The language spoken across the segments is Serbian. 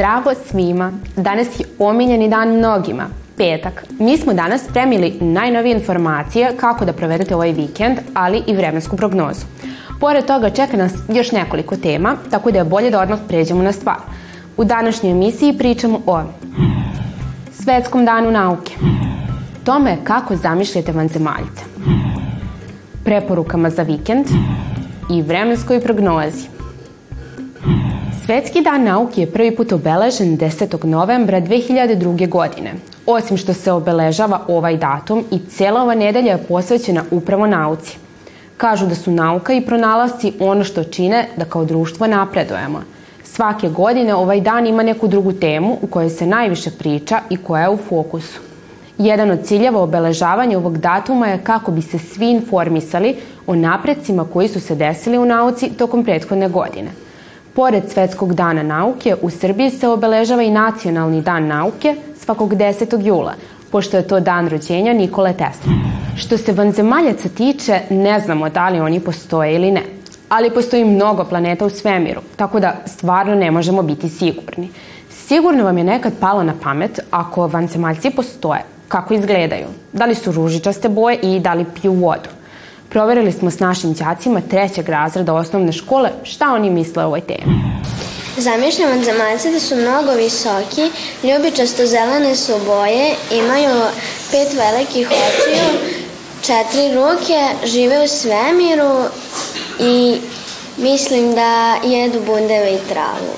Zdravo svima! Danas je omiljeni dan mnogima, petak. Mi smo danas spremili najnovije informacije kako da provedete ovaj vikend, ali i vremensku prognozu. Pored toga čeka nas još nekoliko tema, tako da je bolje da odmah pređemo na stvar. U današnjoj emisiji pričamo o Svetskom danu nauke, tome kako zamišljate vanzemaljce, preporukama za vikend i vremenskoj prognozi. Svetski dan nauke je prvi put obeležen 10. novembra 2002. godine. Osim što se obeležava ovaj datum i cijela ova nedelja je posvećena upravo nauci. Kažu da su nauka i pronalasci ono što čine da kao društvo napredujemo. Svake godine ovaj dan ima neku drugu temu u kojoj se najviše priča i koja je u fokusu. Jedan od ciljeva obeležavanja ovog datuma je kako bi se svi informisali o napredcima koji su se desili u nauci tokom prethodne godine – Pored Svetskog dana nauke, u Srbiji se obeležava i Nacionalni dan nauke svakog 10. jula, pošto je to dan rođenja Nikole Tesla. Što se vanzemaljaca tiče, ne znamo da li oni postoje ili ne. Ali postoji mnogo planeta u svemiru, tako da stvarno ne možemo biti sigurni. Sigurno vam je nekad palo na pamet ako vanzemaljci postoje, kako izgledaju, da li su ružičaste boje i da li piju vodu. Proverili smo s našim đacima trećeg razreda osnovne škole šta oni misle o ovoj temi. Zamišljam od zemaljce da su mnogo visoki, ljubičasto zelene su boje, imaju pet velikih očiju, četiri ruke, žive u svemiru i mislim da jedu bundeve i travu.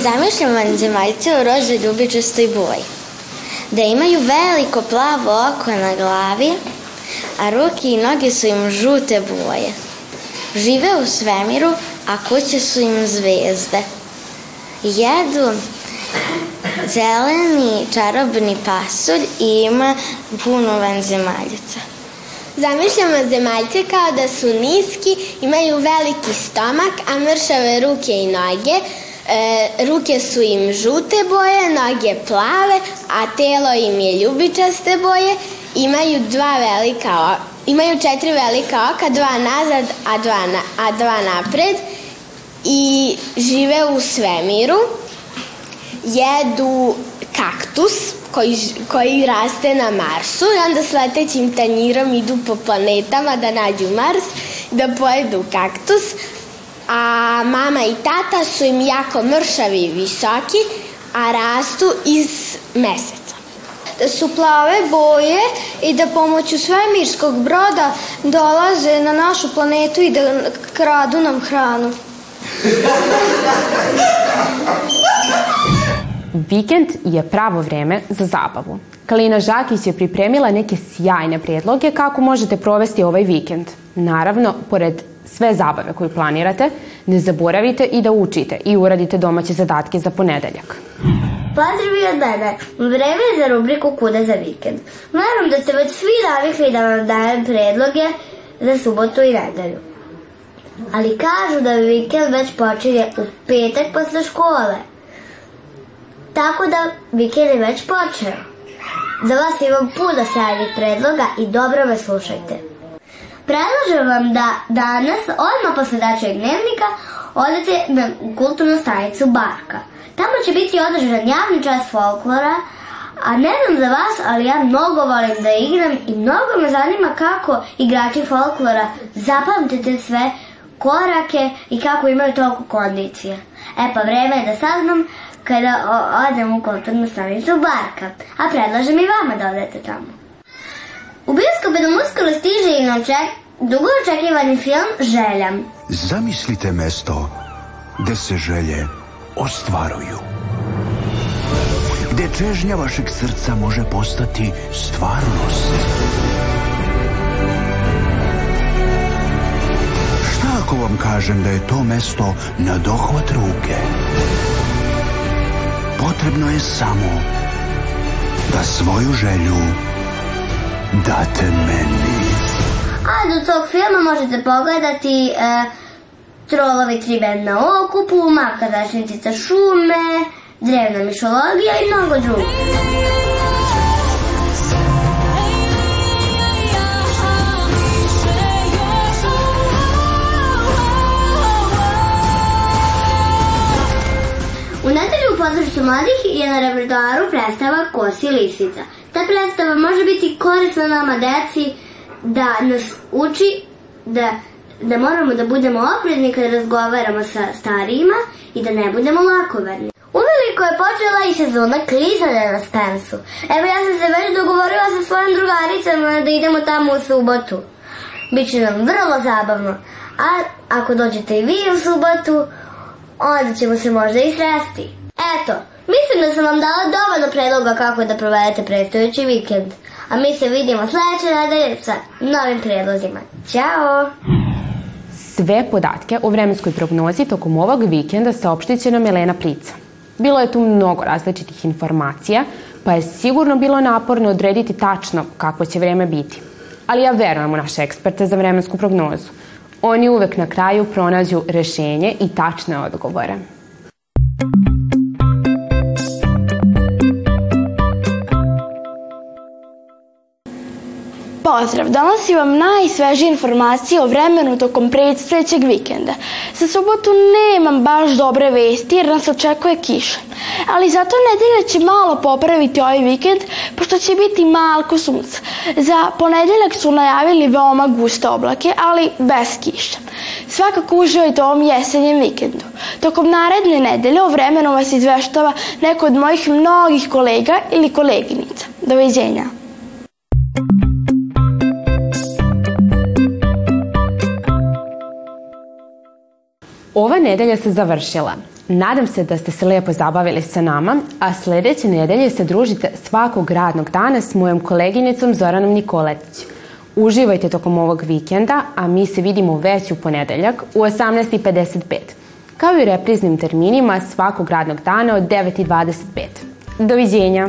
Zamišljam vanzemaljce u roze ljubičastoj boji. Da imaju veliko plavo oko na glavi, a ruke i noge su im žute boje. Žive u svemiru, a kuće su im zvezde. Jedu zeleni čarobni pasulj i ima puno vanzemaljica. Zamišljamo zemaljce kao da su niski, imaju veliki stomak, a mršave ruke i noge. E, ruke su im žute boje, noge plave, a telo im je ljubičaste boje imaju dva velika imaju četiri velika oka, dva nazad, a dva, na, a dva napred i žive u svemiru. Jedu kaktus koji, koji raste na Marsu i onda s letećim tanjirom idu po planetama da nađu Mars, da pojedu kaktus, a mama i tata su im jako mršavi i visoki, a rastu iz meseca su plave boje i da pomoću svemirskog broda dolaze na našu planetu i da kradu nam hranu. Vikend je pravo vreme za zabavu. Kalina Žakić je pripremila neke sjajne predloge kako možete provesti ovaj vikend. Naravno, pored sve zabave koju planirate, ne zaboravite i da učite i uradite domaće zadatke za ponedeljak. Pozdravi od mene. Vreme je za rubriku Kuda za vikend. Naravno da ste već svi navikli da vam dajem predloge za subotu i nedelju. Ali kažu da vikend već počinje u petak posle škole. Tako da vikend je već počeo. Za vas imam puno sjajnih predloga i dobro me slušajte. Predlažem vam da danas, odmah posle dačeg dnevnika, odete na kulturnu stanicu Barka – Tamo će biti održan javni čas folklora, a ne znam za vas, ali ja mnogo volim da igram i mnogo me zanima kako igrači folklora zapamtite sve korake i kako imaju toliko kondicije. E pa vreme je da saznam kada odem u kulturnu stanicu Barka, a predlažem i vama da odete tamo. U bioskope nam uskoro stiže i noček, dugo očekivani film Želja. Zamislite mesto gde se želje ostvaruju. Gde čežnja vašeg srca može postati stvarnost. Šta ako vam kažem da je to mesto na dohvat ruke? Potrebno je samo da svoju želju date meni. A do tog filma možete pogledati e, trolovi tri na okupu, maka zaštitnica šume, drevna mišologija i mnogo drugo. U nedelju u pozorištu mladih je na repertoaru predstava Kosi lisica. Ta predstava može biti korisna nama deci da nas uči da, da moramo da budemo oprezni kad razgovaramo sa starijima i da ne budemo lakoverni. Uveliko je počela i sezona klizanja na Spensu. Evo ja sam se već dogovorila sa svojim drugaricama da idemo tamo u subotu. Biće nam vrlo zabavno. A ako dođete i vi u subotu, onda ćemo se možda i sresti. Eto, mislim da sam vam dala dovoljno predloga kako da provedete predstojeći vikend. A mi se vidimo sledeće nedelje sa novim predlozima. Ćao! Sve podatke o vremenskoj prognozi tokom ovog vikenda saopštit će nam Elena Prica. Bilo je tu mnogo različitih informacija, pa je sigurno bilo naporno odrediti tačno kakvo će vreme biti. Ali ja verujem u naše eksperte za vremensku prognozu. Oni uvek na kraju pronađu rešenje i tačne odgovore. Pozdrav, donosim vam najsvežije informacije o vremenu tokom predstojećeg vikenda. Za subotu nemam baš dobre vesti jer nas očekuje kiša. Ali zato nedelja će malo popraviti ovaj vikend, pošto će biti malko sunca. Za ponedeljak su najavili veoma guste oblake, ali bez kiša. Svakako uživajte ovom jesenjem vikendu. Tokom naredne nedelje o vremenu vas izveštava neko od mojih mnogih kolega ili koleginica. Doviđenja. Ova nedelja se završila. Nadam se da ste se lepo zabavili sa nama, a sledeće nedelje se družite svakog radnog dana s mojom koleginicom Zoranom Nikoletić. Uživajte tokom ovog vikenda, a mi se vidimo već u ponedeljak u 18.55, kao i repriznim terminima svakog radnog dana od 9.25. Doviđenja!